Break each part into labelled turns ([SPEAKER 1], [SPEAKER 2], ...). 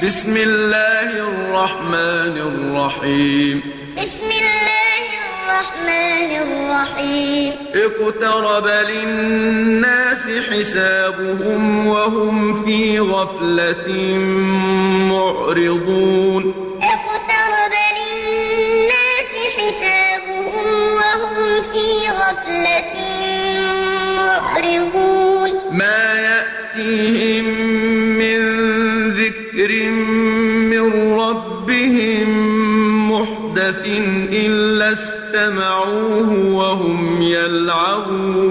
[SPEAKER 1] بسم الله الرحمن الرحيم
[SPEAKER 2] بسم الله الرحمن الرحيم
[SPEAKER 1] اقترب للناس حسابهم وهم في غفلة معرضون
[SPEAKER 2] اقترب للناس حسابهم وهم في غفلة معرضون
[SPEAKER 1] ما يأتيهم إلا استمعوه وهم يلعبون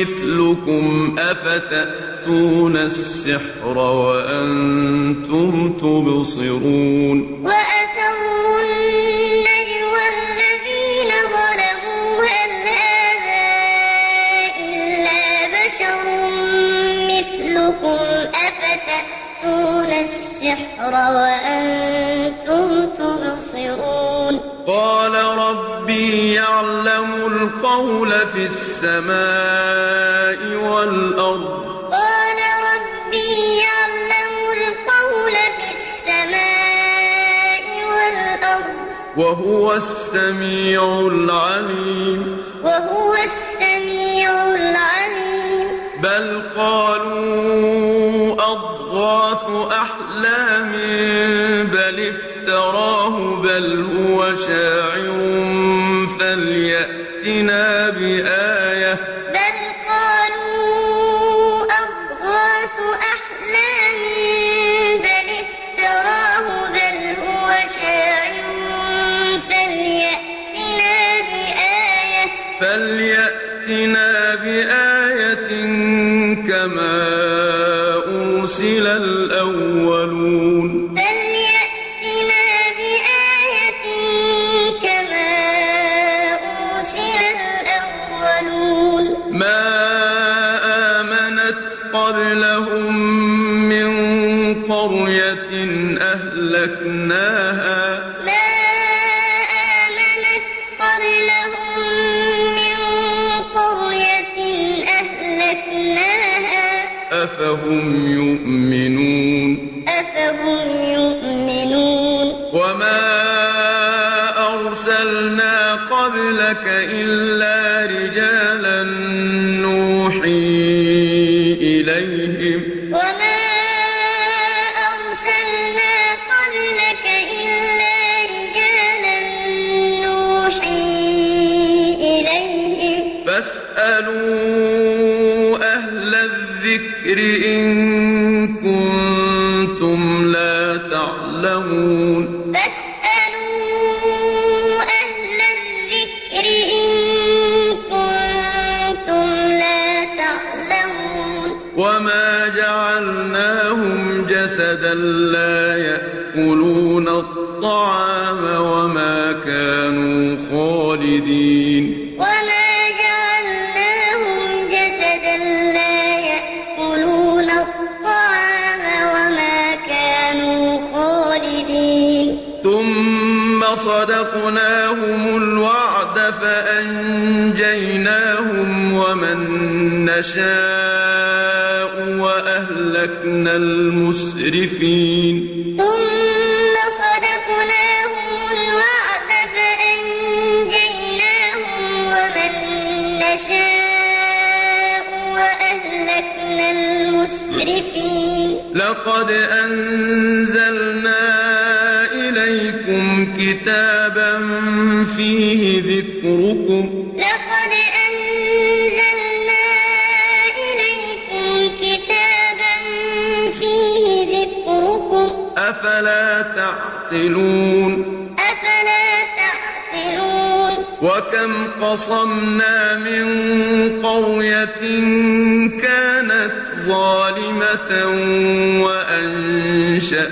[SPEAKER 1] مثلكم أفتأتون السحر وأنتم تبصرون
[SPEAKER 2] وأسروا النجوى الذين ظلموا هل هذا إلا بشر مثلكم أفتأتون السحر وأنتم تبصرون
[SPEAKER 1] قال ربي يعلم القول في السماء والأرض.
[SPEAKER 2] قال ربي يعلم القول في السماء والأرض.
[SPEAKER 1] وهو السميع العليم.
[SPEAKER 2] وهو السميع العليم.
[SPEAKER 1] بل قالوا أضغاث أحلام بل افتراه بل هو شاعر. يؤمنون
[SPEAKER 2] أفهم يؤمنون
[SPEAKER 1] وما أرسلنا قبلك إلا نشاء وأهلكنا المسرفين.
[SPEAKER 2] ثم صدقناهم الوعد فأنجيناهم ومن نشاء وأهلكنا المسرفين.
[SPEAKER 1] لقد أنزلنا إليكم كتابا فيه ذكركم تعقلون
[SPEAKER 2] أفلا تعقلون؟
[SPEAKER 1] وكم قصمنا من قرية كانت ظالمة وأنشأنا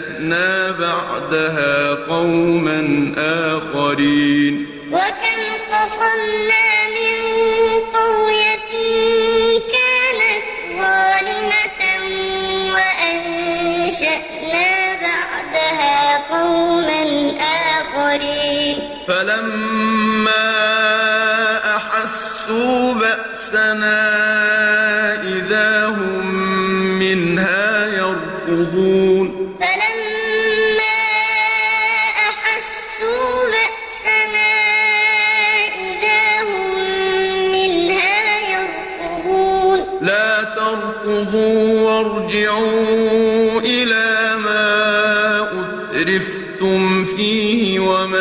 [SPEAKER 1] بعدها قوما آخرين. فلما أحسوا بأسنا إذا هم منها يركضون.
[SPEAKER 2] فلما أحسوا بأسنا إذا هم منها يركضون.
[SPEAKER 1] لا تركضوا وارجعوا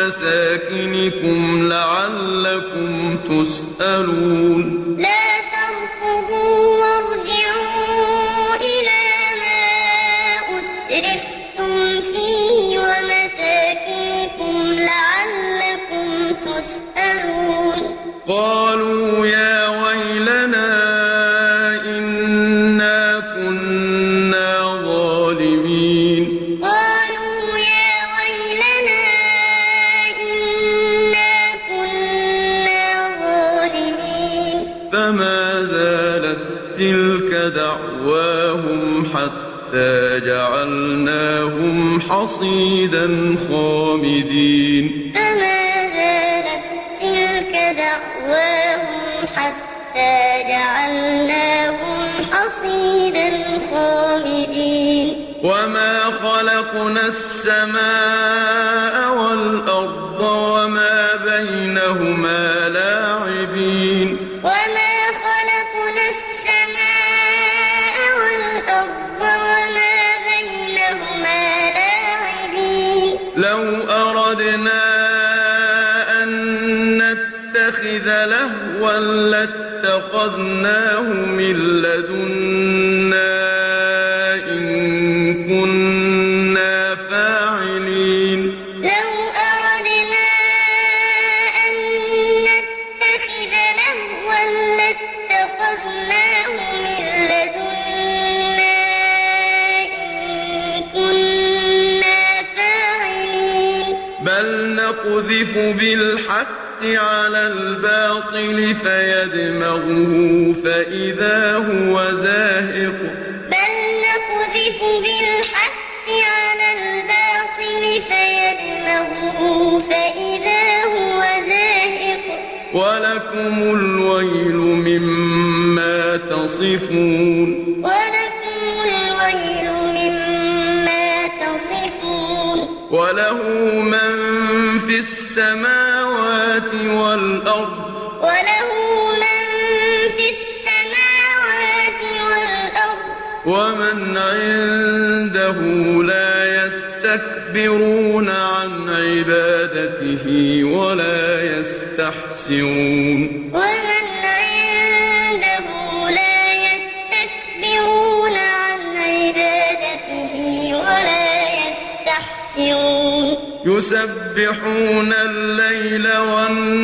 [SPEAKER 1] ومساكنكم لعلكم تسألون حصيدا خامدين.
[SPEAKER 2] فما زالت تلك دعواهم حتى جعلناهم حصيدا خامدين.
[SPEAKER 1] وما خلقنا السماء والأرض وما بينهما لاتخذناه من لدنا إن كنا فاعلين.
[SPEAKER 2] لو أردنا أن نتخذ لهوا لاتخذناه من لدنا إن كنا فاعلين.
[SPEAKER 1] بل نقذف بالحق على الباطل فيدمغه فإذا هو زاهق
[SPEAKER 2] بل نقذف بالحق على الباطل فيدمغه فإذا هو زاهق
[SPEAKER 1] ولكم الويل مما تصفون ومن عنده لا يستكبرون عن عبادته ولا يستحسرون.
[SPEAKER 2] ومن عنده لا يستكبرون عن عبادته ولا يستحسرون.
[SPEAKER 1] يسبحون الليل والنهار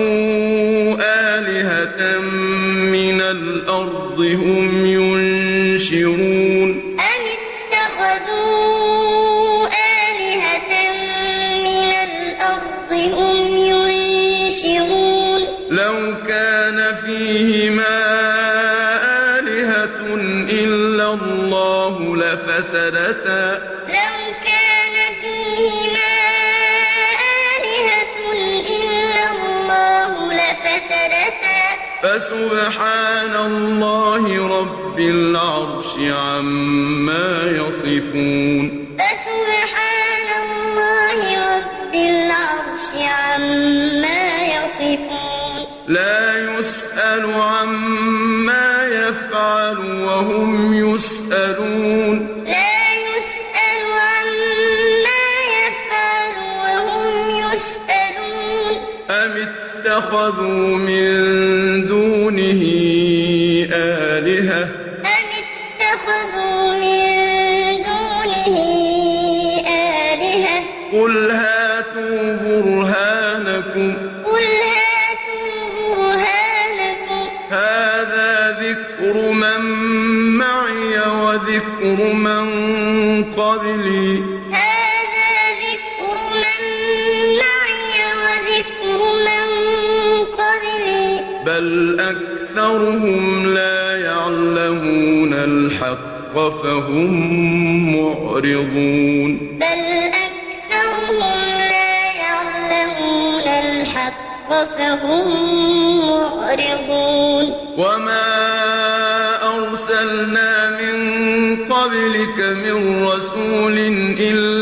[SPEAKER 1] فسبحان الله رب العرش عما يصفون.
[SPEAKER 2] فسبحان الله رب العرش عما يصفون.
[SPEAKER 1] لا يسأل عما يفعل وهم يسألون.
[SPEAKER 2] لا يسأل عما يفعل وهم يسألون.
[SPEAKER 1] أم اتخذوا من آلهة.
[SPEAKER 2] أم اتخذوا من دونه
[SPEAKER 1] برهانكم.
[SPEAKER 2] قل هاتوا برهانكم.
[SPEAKER 1] هذا ذكر من معي وذكر من قبلي.
[SPEAKER 2] هذا ذكر من معي وذكر من قبلي.
[SPEAKER 1] بل أكثرهم لا الحق فهم معرضون.
[SPEAKER 2] بل أكثرهم لا يعلمون الحق فهم معرضون.
[SPEAKER 1] وما أرسلنا من قبلك من رسول إلا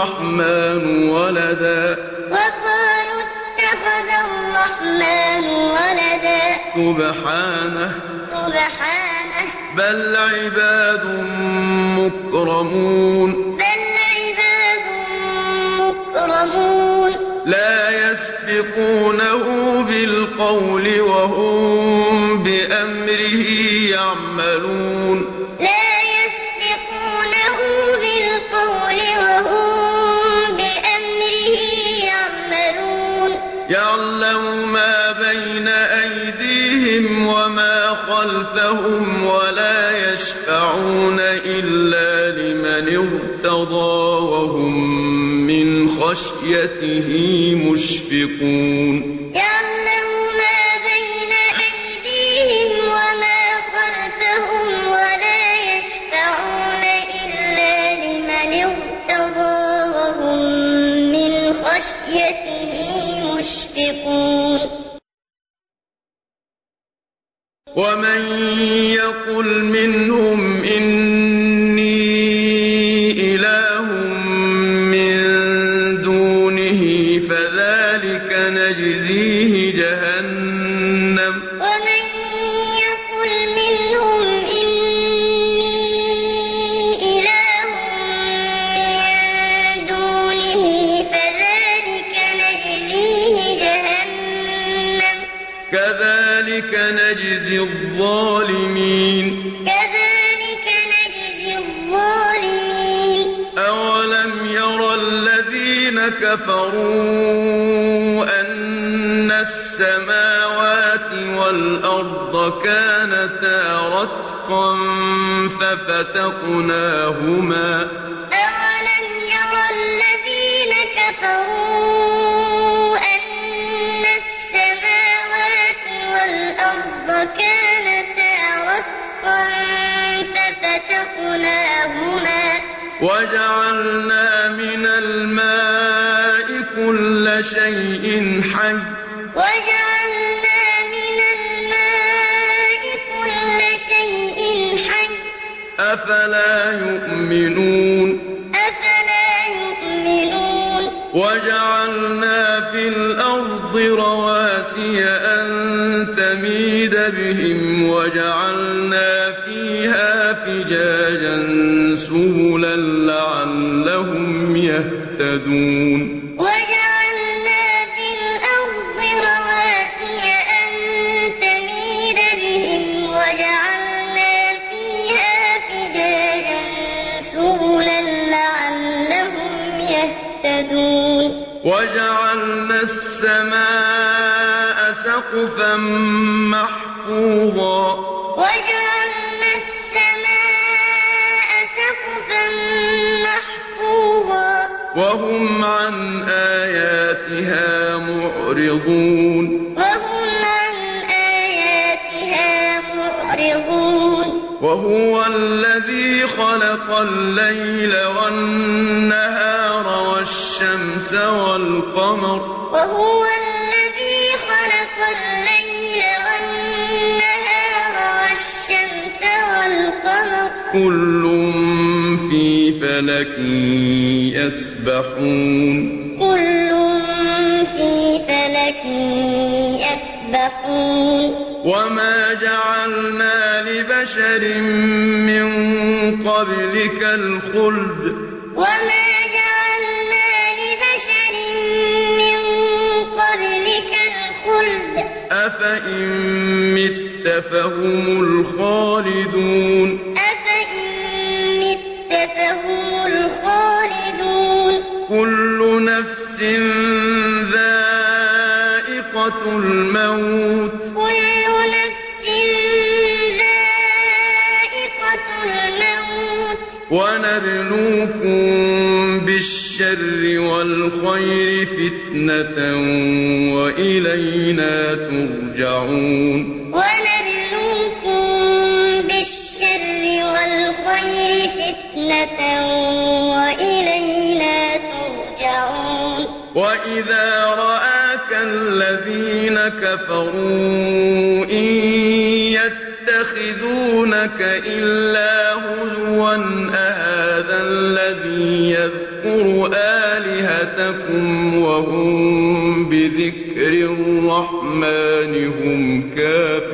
[SPEAKER 1] الرحمن ولدا.
[SPEAKER 2] وقالوا اتخذ الرحمن ولدا.
[SPEAKER 1] سبحانه.
[SPEAKER 2] سبحانه.
[SPEAKER 1] بل عباد مكرمون.
[SPEAKER 2] بل عباد مكرمون.
[SPEAKER 1] لا يسبقونه بالقول وهم بأمره يعملون. يشفعون إلا لمن ارتضى وهم من خشيته مشفقون. والأرض كانتا رتقا ففتقناهما.
[SPEAKER 2] أولم ير الذين كفروا أن السماوات والأرض كانتا رتقا ففتقناهما.
[SPEAKER 1] وجعلنا من الماء كل شيء حي.
[SPEAKER 2] وجعلنا
[SPEAKER 1] أفلا يؤمنون؟
[SPEAKER 2] أفلا يؤمنون؟
[SPEAKER 1] وجعلنا في الأرض رواسي أن تميد بهم وجعلنا فيها فجاجا سبلا لعلهم يهتدون. سقفا محفوظا.
[SPEAKER 2] وجعلنا السماء سقفا محفوظا.
[SPEAKER 1] وهم عن آياتها معرضون.
[SPEAKER 2] وهم عن آياتها معرضون.
[SPEAKER 1] وهو الذي خلق الليل والنهار والشمس والقمر.
[SPEAKER 2] وهو الذي خَلَقَ اللَّيْلَ وَالنَّهَارَ وَالشَّمْسَ ۖ
[SPEAKER 1] كُلٌّ فِي فَلَكٍ يَسْبَحُونَ ۚ. وَمَا جَعَلْنَا لِبَشَرٍ مِّن قَبْلِكَ الْخُلْدَ. أفإن مت فهم الخالدون
[SPEAKER 2] أفإن مت فهم الخالدون
[SPEAKER 1] كل نفس ذائقة الموت
[SPEAKER 2] كل نفس ذائقة الموت
[SPEAKER 1] ونبلوكم الشر والخير فتنة وإلينا ترجعون.
[SPEAKER 2] ونبلوكم بالشر والخير فتنة وإلينا ترجعون.
[SPEAKER 1] وإذا رآك الذين كفروا إن يتخذونك إلا ألسنتكم وهم بذكر الرحمن هم كافرون.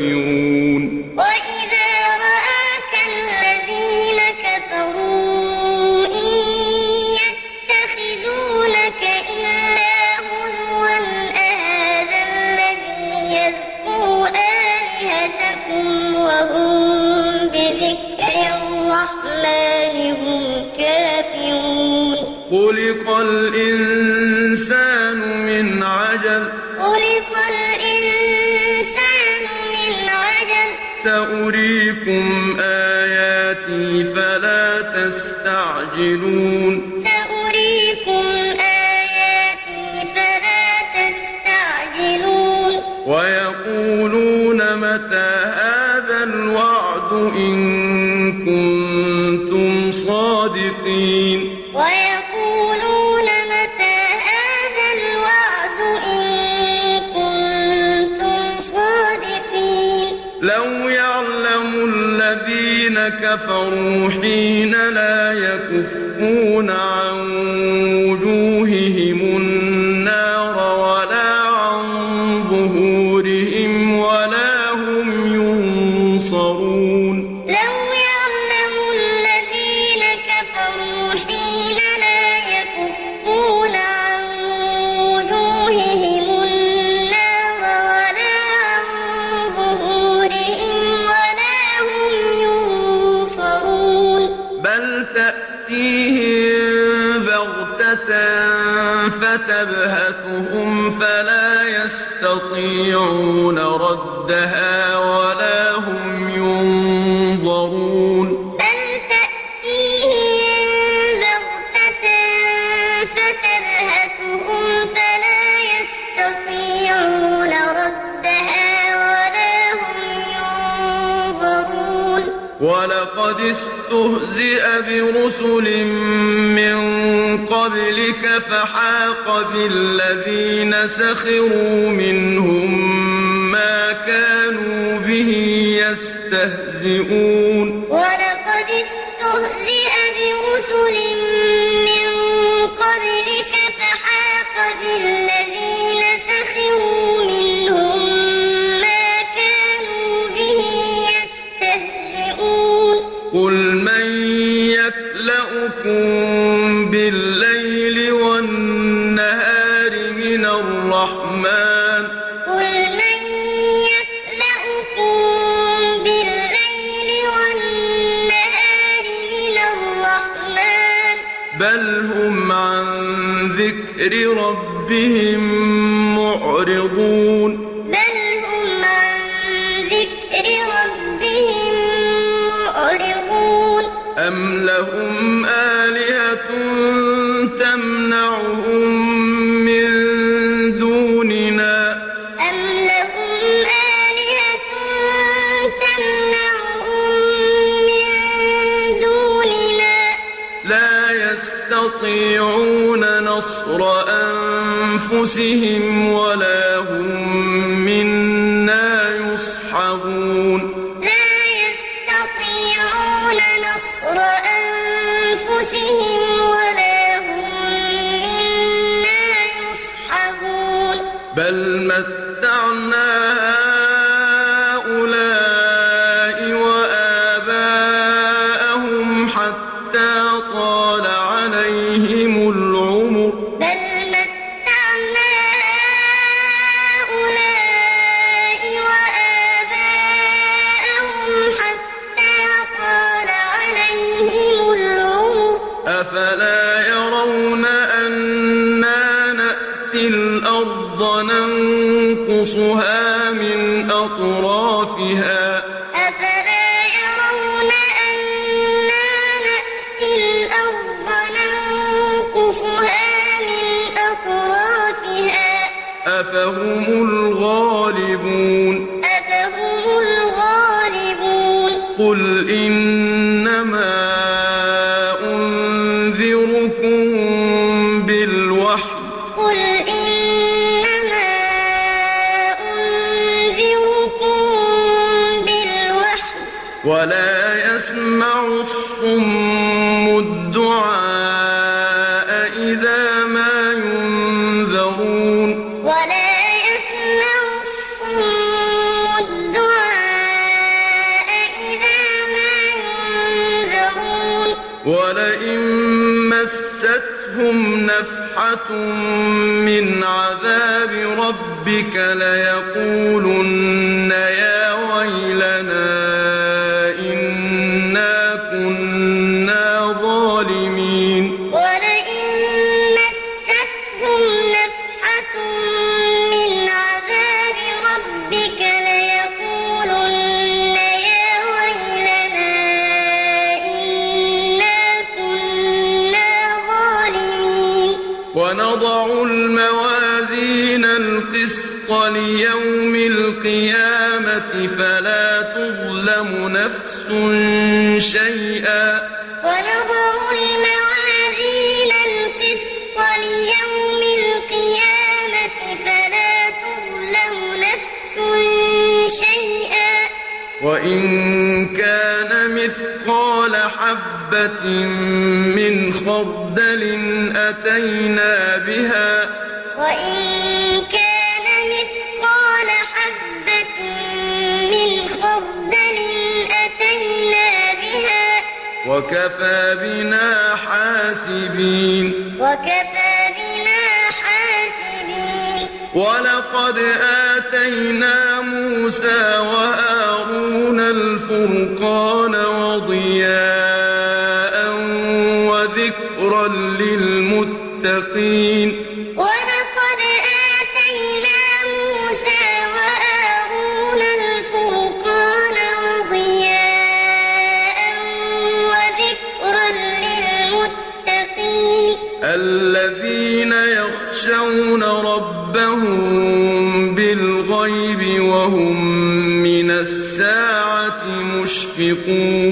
[SPEAKER 1] يستطيعون ردها ولا هم ينظرون.
[SPEAKER 2] بل تأتيهم بغتة فتبهتهم فلا يستطيعون ردها ولا هم ينظرون.
[SPEAKER 1] ولقد استهزئ برسل من قبلك فحاق بالذين سخروا منهم ما كانوا به يستهزئون. لا يستطيعون نصر أنفسهم ولا هم وَلَئِن مَّسَّتْهُمْ نَفْحَةٌ مِّنْ عَذَابِ رَبِّكَ لَيَقُولُنَّ شيئا.
[SPEAKER 2] ونضع الموازين القسط ليوم القيامة فلا تظلم نفس شيئا.
[SPEAKER 1] وإن كان مثقال حبة من خردل أتينا بها وكفى بنا حاسبين.
[SPEAKER 2] وكفى بنا حاسبين.
[SPEAKER 1] ولقد آتينا موسى وهارون الفرقان وضياء وذكرا للمتقين. وما الْمُشْرِكِينَ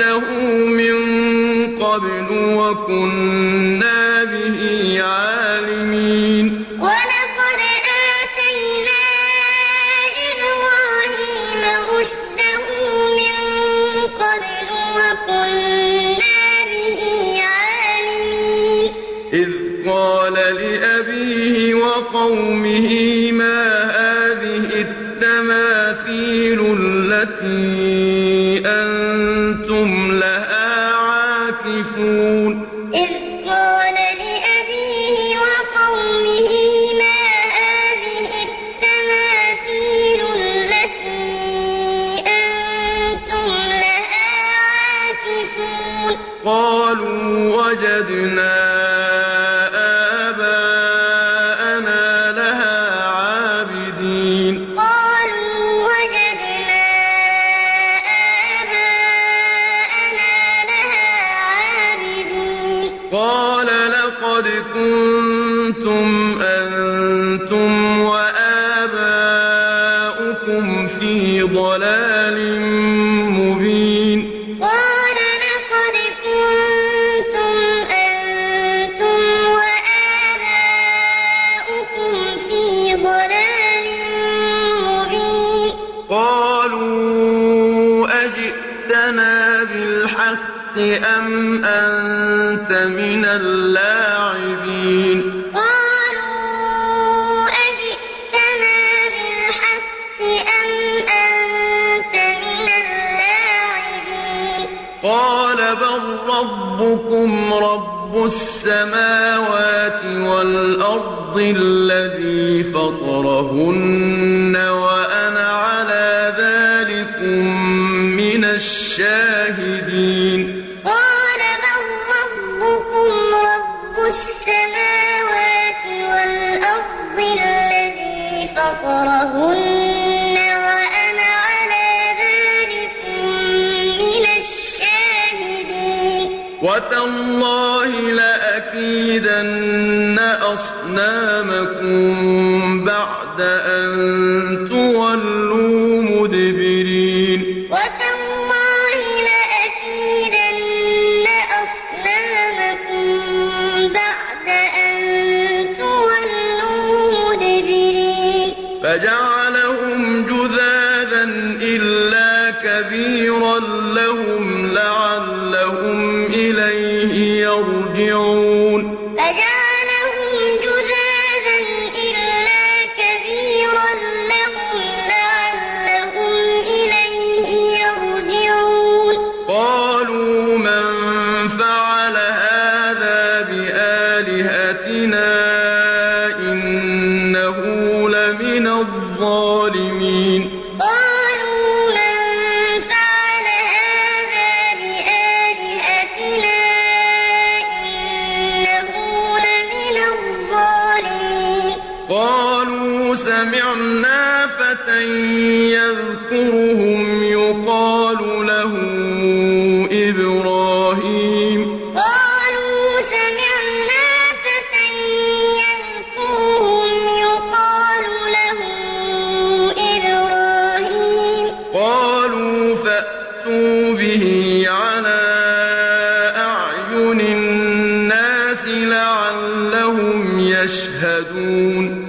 [SPEAKER 1] ربه من قبل وكنا لها عاكفون
[SPEAKER 2] إذ
[SPEAKER 1] السماوات والأرض الذي فطرهن وأنا على ذلك من الشاهدين.
[SPEAKER 2] قال من ربكم رب السماوات والأرض الذي فطرهن.
[SPEAKER 1] وَتَاللَّهِ لَأَكِيدَنَّ أَصْنَامَكُم بَعْدَ أَن لعلهم يشهدون.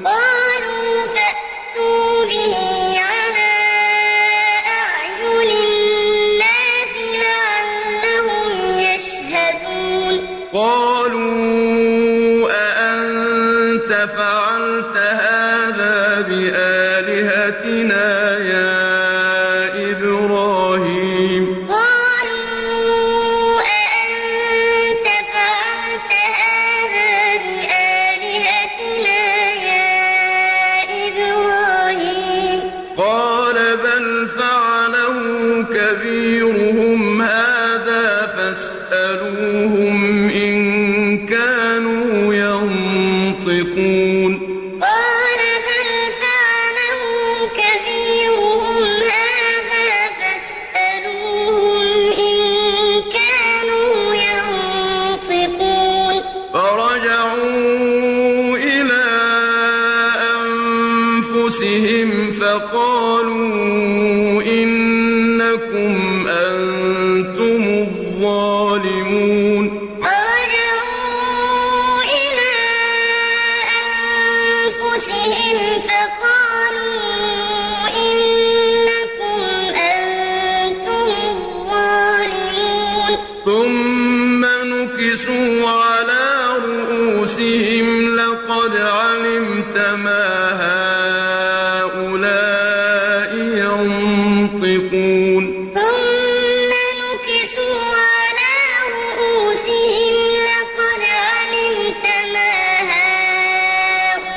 [SPEAKER 1] ينطقون. ثم نكسوا على رؤوسهم لقد علمت ما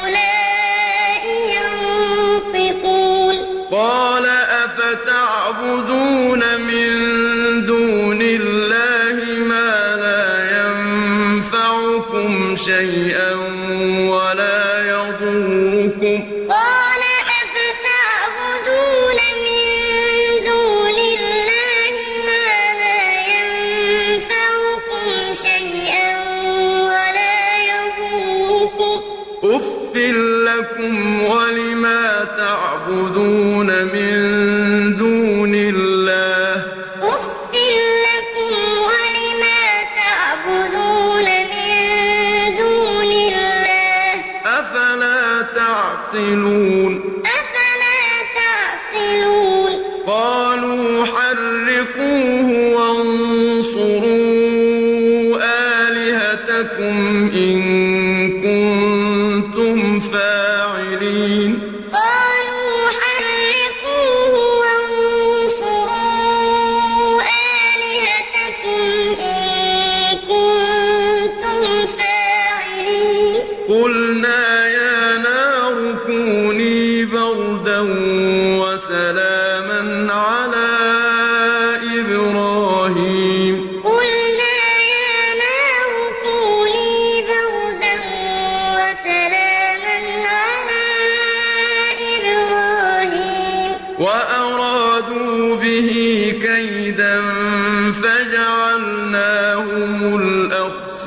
[SPEAKER 1] هؤلاء ينطقون. قال أفتعبدون من دون الله ما لا ينفعكم شيئا؟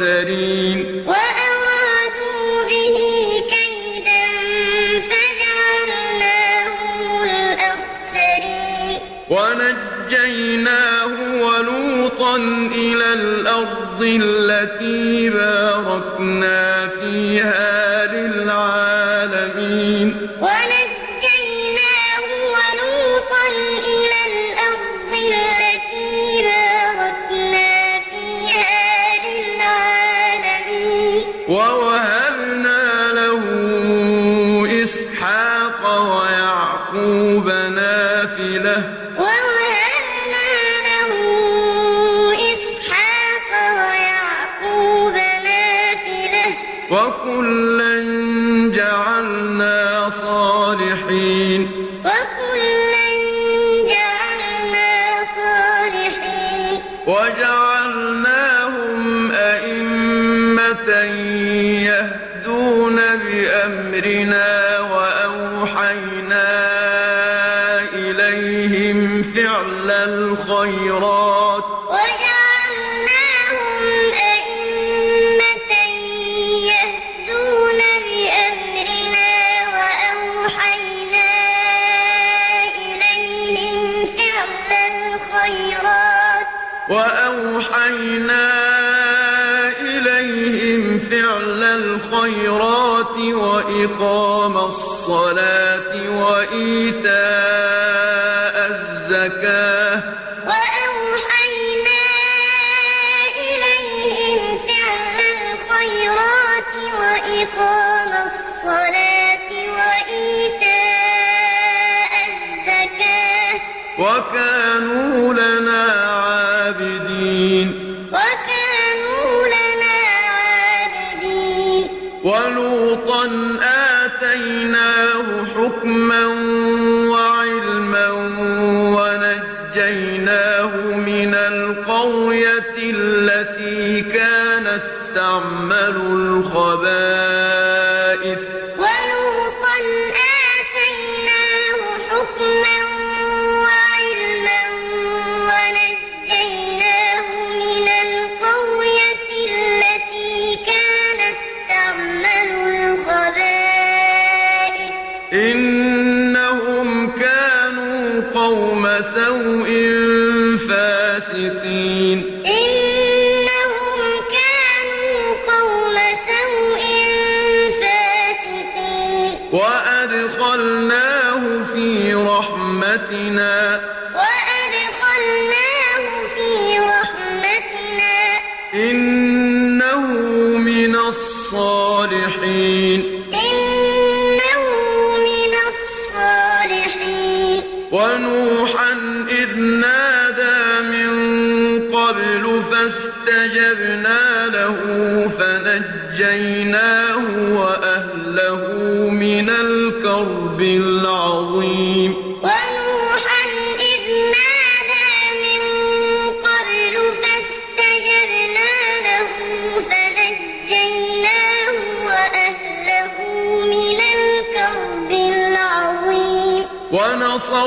[SPEAKER 2] الْخَاسِرِينَ
[SPEAKER 1] وَأَرَادُوا بِهِ كَيْدًا فَجَعَلْنَاهُمُ الْأَخْسَرِينَ. وَنَجَّيْنَاهُ وَلُوطًا إِلَى الْأَرْضِ الخيرات.
[SPEAKER 2] وأوحينا إليهم فعل الخيرات
[SPEAKER 1] وإقام الصلاة وإيتاء الزكاة.
[SPEAKER 2] خبائث
[SPEAKER 1] وَنُوحًا إِذْ نَادَىٰ مِن قَبْلُ فَاسْتَجَبْنَا لَهُ فَنَجَّيْنَاهُ وَأَهْلَهُ مِنَ الْكَرْبِ الْعَظِيمِ.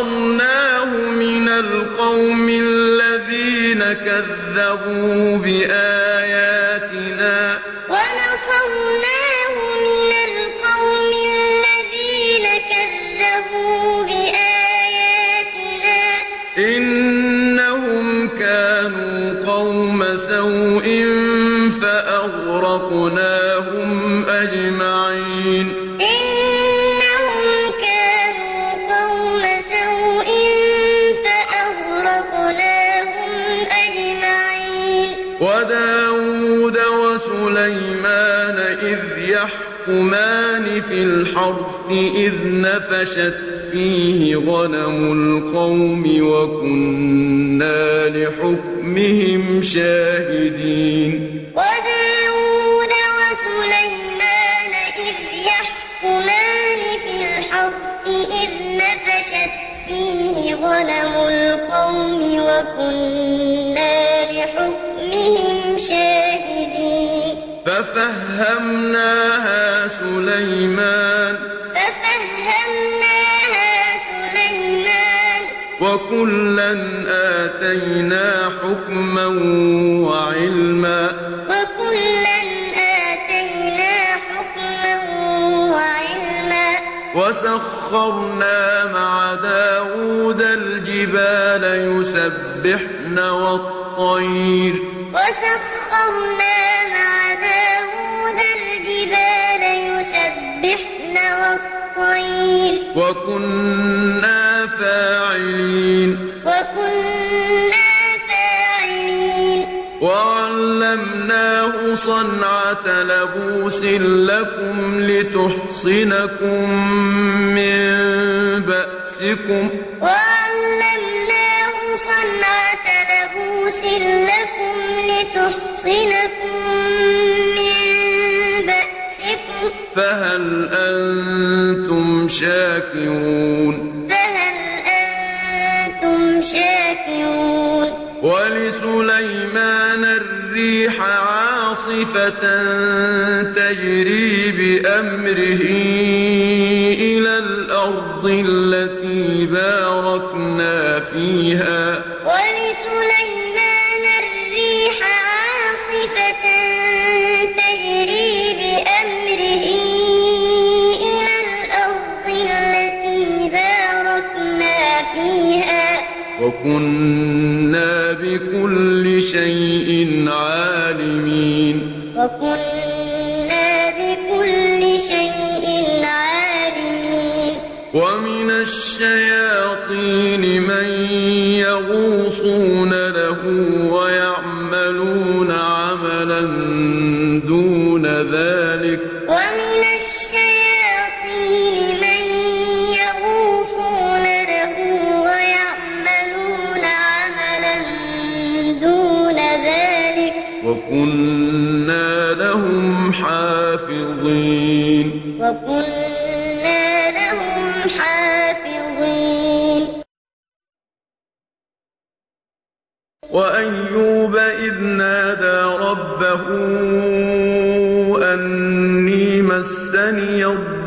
[SPEAKER 2] نَصَرْنَاهُ مِنَ
[SPEAKER 1] الْقَوْمِ الَّذِينَ كَذَّبُوا بِآيَاتِنَا إذ نفشت فيه غنم القوم وكنا لحكمهم شاهدين
[SPEAKER 2] وداود وسليمان إذ يحكمان في الحرث إذ نفشت فيه غنم القوم وكنا لحكمهم شاهدين
[SPEAKER 1] ففهمناها سليمان وكلا آتينا حكما وعلما
[SPEAKER 2] وكلا آتينا حكما وعلما
[SPEAKER 1] وسخرنا مع داود الجبال يسبحن والطير
[SPEAKER 2] وسخرنا مع داود الجبال يسبحن والطير
[SPEAKER 1] وكنا فاعلين صنعة لبوس لكم لتحصنكم من بأسكم.
[SPEAKER 2] وعلمناه صنعة لبوس لكم لتحصنكم من بأسكم.
[SPEAKER 1] فهل أنتم شاكرون عاصفة تجري بأمره إلى الأرض التي باركنا فيها.
[SPEAKER 2] ولسليمان الريح عاصفة تجري بأمره إلى الأرض التي باركنا فيها.
[SPEAKER 1] وكنا بكل شيء عالمين
[SPEAKER 2] وكنا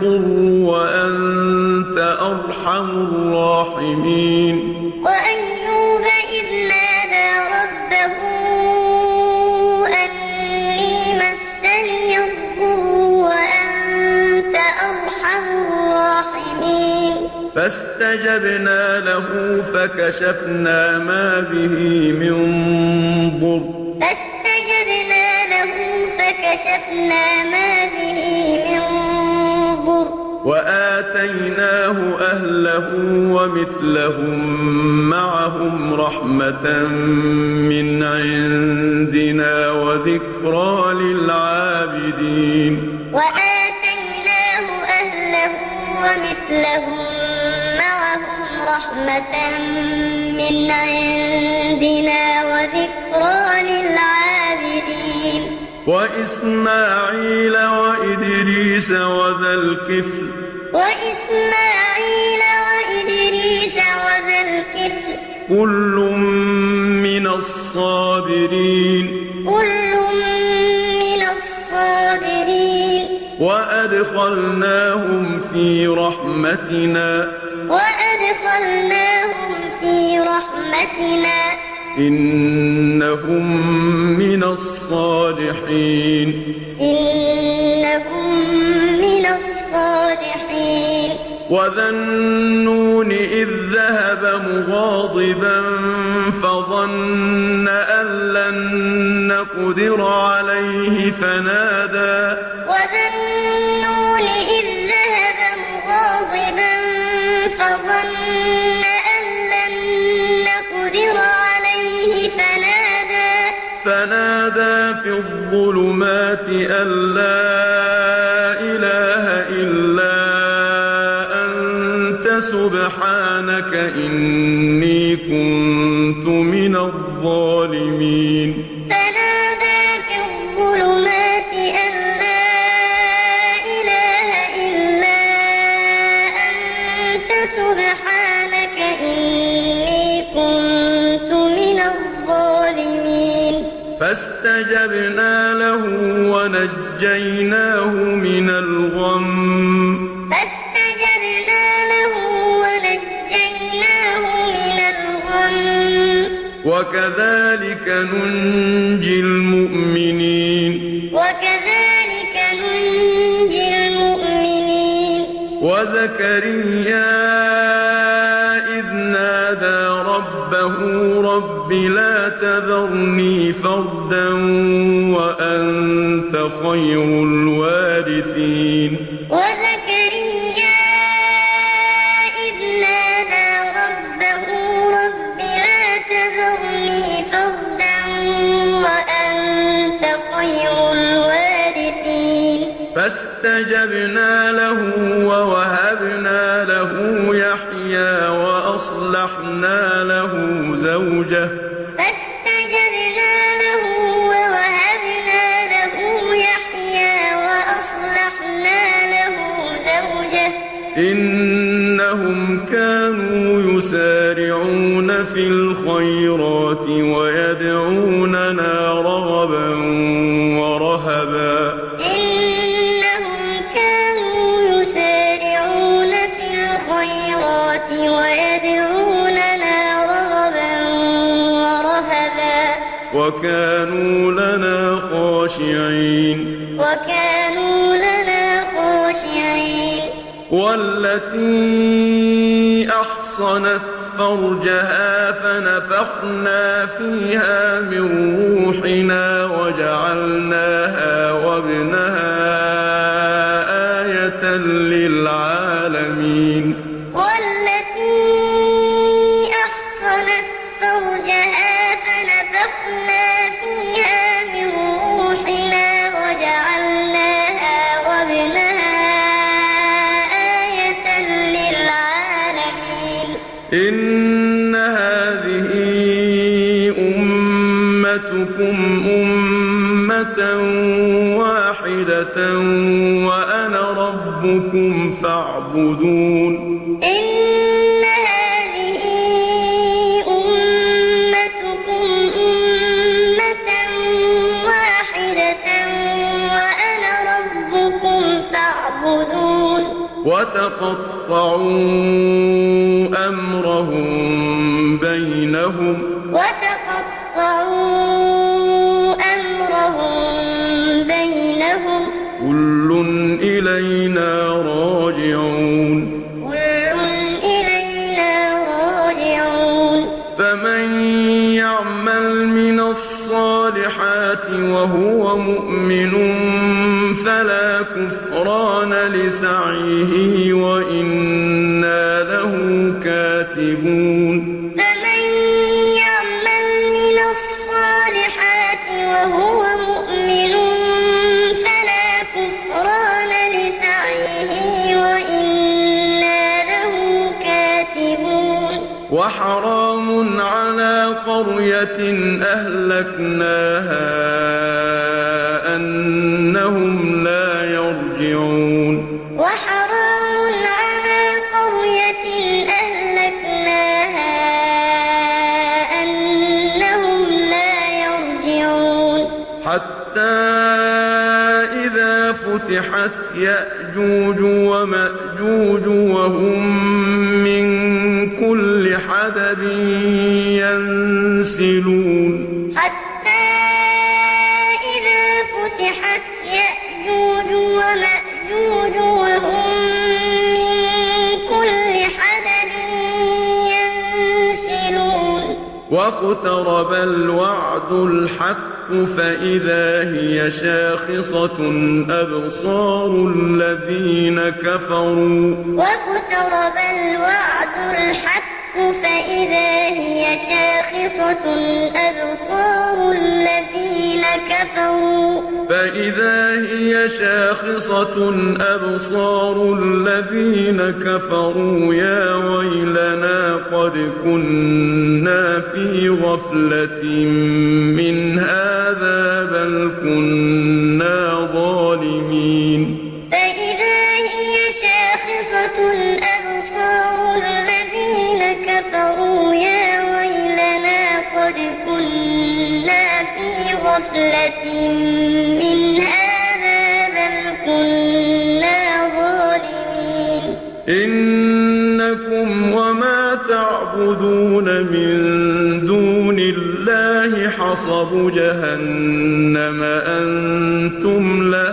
[SPEAKER 1] الضر وأنت أرحم الراحمين.
[SPEAKER 2] وأيوب إذ نادى ربه أني مسني الضر وأنت أرحم الراحمين.
[SPEAKER 1] فاستجبنا له فكشفنا ما به من ضر. وآتيناه أهله ومثلهم معهم رحمة من عندنا وذكرى للعابدين.
[SPEAKER 2] وآتيناه أهله ومثلهم معهم رحمة من عندنا وذكرى للعابدين.
[SPEAKER 1] وإسماعيل وإدريس وذا الكفل
[SPEAKER 2] وإسماعيل وإدريس وذا الكفل.
[SPEAKER 1] كل من الصابرين.
[SPEAKER 2] كل من الصابرين.
[SPEAKER 1] وأدخلناهم في رحمتنا.
[SPEAKER 2] وأدخلناهم في رحمتنا.
[SPEAKER 1] إنهم من الصالحين.
[SPEAKER 2] إنهم
[SPEAKER 1] وذا النون إذ ذهب مغاضبا فظن أن لن نقدر عليه فنادى
[SPEAKER 2] وذا النون إذ ذهب مغاضبا فظن أن لن نقدر عليه فنادى
[SPEAKER 1] فنادى في الظلمات أن لا سبحانك إني كنت من الظالمين.
[SPEAKER 2] فنادى في الظلمات أن لا إله إلا أنت سبحانك إني كنت من الظالمين.
[SPEAKER 1] فاستجبنا له ونجيناه من الغم. وكذلك ننجي المؤمنين.
[SPEAKER 2] وكذلك ننجي المؤمنين.
[SPEAKER 1] وزكريا إذ نادى ربه رب لا تذرني فردا وأنت خير وكانوا لنا خاشعين.
[SPEAKER 2] وكانوا لنا خاشعين.
[SPEAKER 1] والتي أحصنت فرجها فنفخنا فيها من روحنا وجعلناها وابنها آية للعالمين فاعبدون
[SPEAKER 2] إن هذه أمتكم أمة واحدة وأنا ربكم فاعبدون.
[SPEAKER 1] وتقطعوا قرية أهلكناها أنهم لا يرجعون
[SPEAKER 2] وحرام على قرية أهلكناها أنهم لا يرجعون
[SPEAKER 1] حتى إذا فتحت يأجوج ومأجوج وهم واقترب الوعد الحق فإذا هي شاخصة أبصار الذين كفروا.
[SPEAKER 2] واقترب الوعد الحق فإذا هي شاخصة أبصار الذين كفروا.
[SPEAKER 1] فإذا هي شاخصة أبصار الذين كفروا. يا ويلنا قد كنا في غفلة من هذا بل كنا ظالمين.
[SPEAKER 2] فإذا هي شاخصة أبصار الذين كفروا. غفلة من هذا بل كنا ظالمين.
[SPEAKER 1] إنكم وما تعبدون من دون الله حصب جهنم. أنتم لها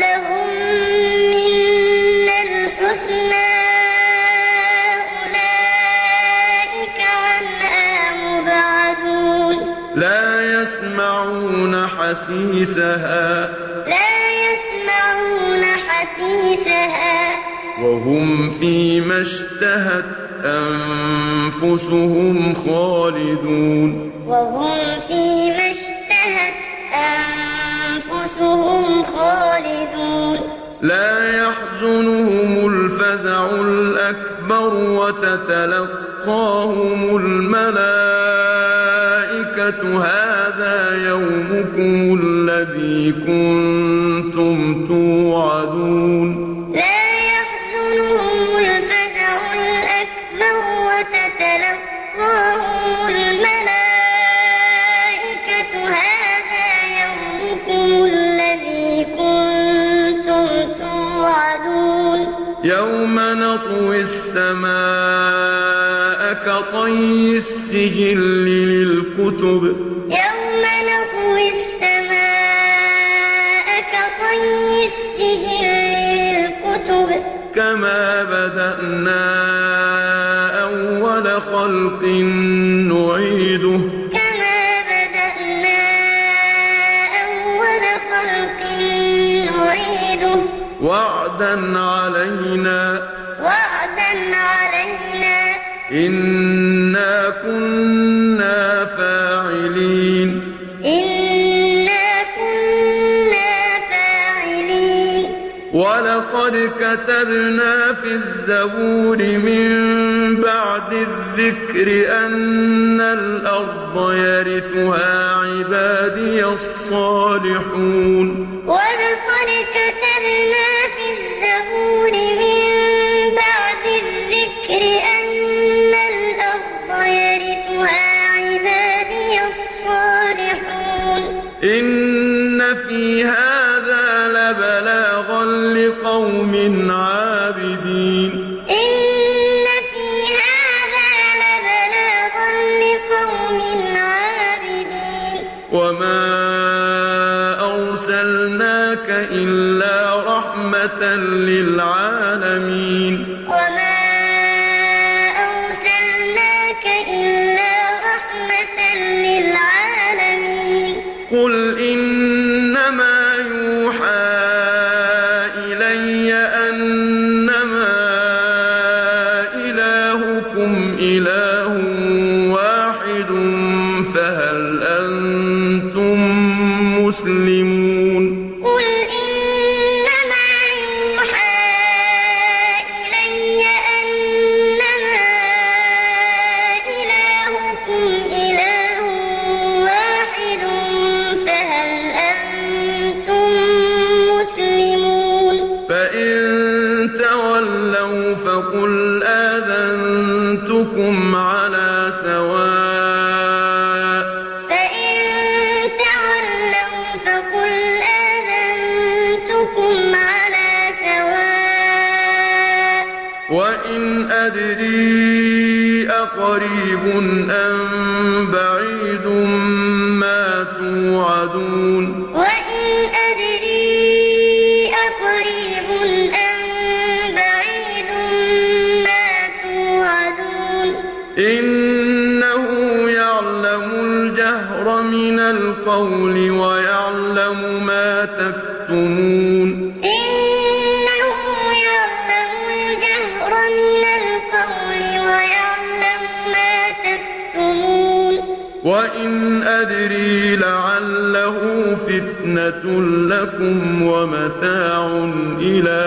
[SPEAKER 2] لهم منا الحسنى أولئك عنها مبعدون.
[SPEAKER 1] لا يسمعون حسيسها.
[SPEAKER 2] لا يسمعون حسيسها.
[SPEAKER 1] وهم فيما اشتهت أنفسهم خالدون.
[SPEAKER 2] وهم فيما
[SPEAKER 1] لا يحزنهم الفزع الأكبر وتتلقاهم الملائكة. هذا يومكم الذي كنتم كطي السجل للكتب.
[SPEAKER 2] يوم نطوي السماء كطي السجل للكتب.
[SPEAKER 1] كما بدأنا أول خلق نعيده.
[SPEAKER 2] كما بدأنا أول خلق نعيده.
[SPEAKER 1] وعدا علينا.
[SPEAKER 2] وعدا علينا.
[SPEAKER 1] إنا كنا فاعلين.
[SPEAKER 2] إنا كنا فاعلين.
[SPEAKER 1] ولقد كتبنا في الزبور من بعد الذكر أن الأرض يرثها عبادي الصالحون. يَنصُرُكُمْ عَنْ تكتمون
[SPEAKER 2] إنه يعلم الجهر من القول ويعلم ما تكتمون.
[SPEAKER 1] وإن أدري لعله فتنة لكم ومتاع إلى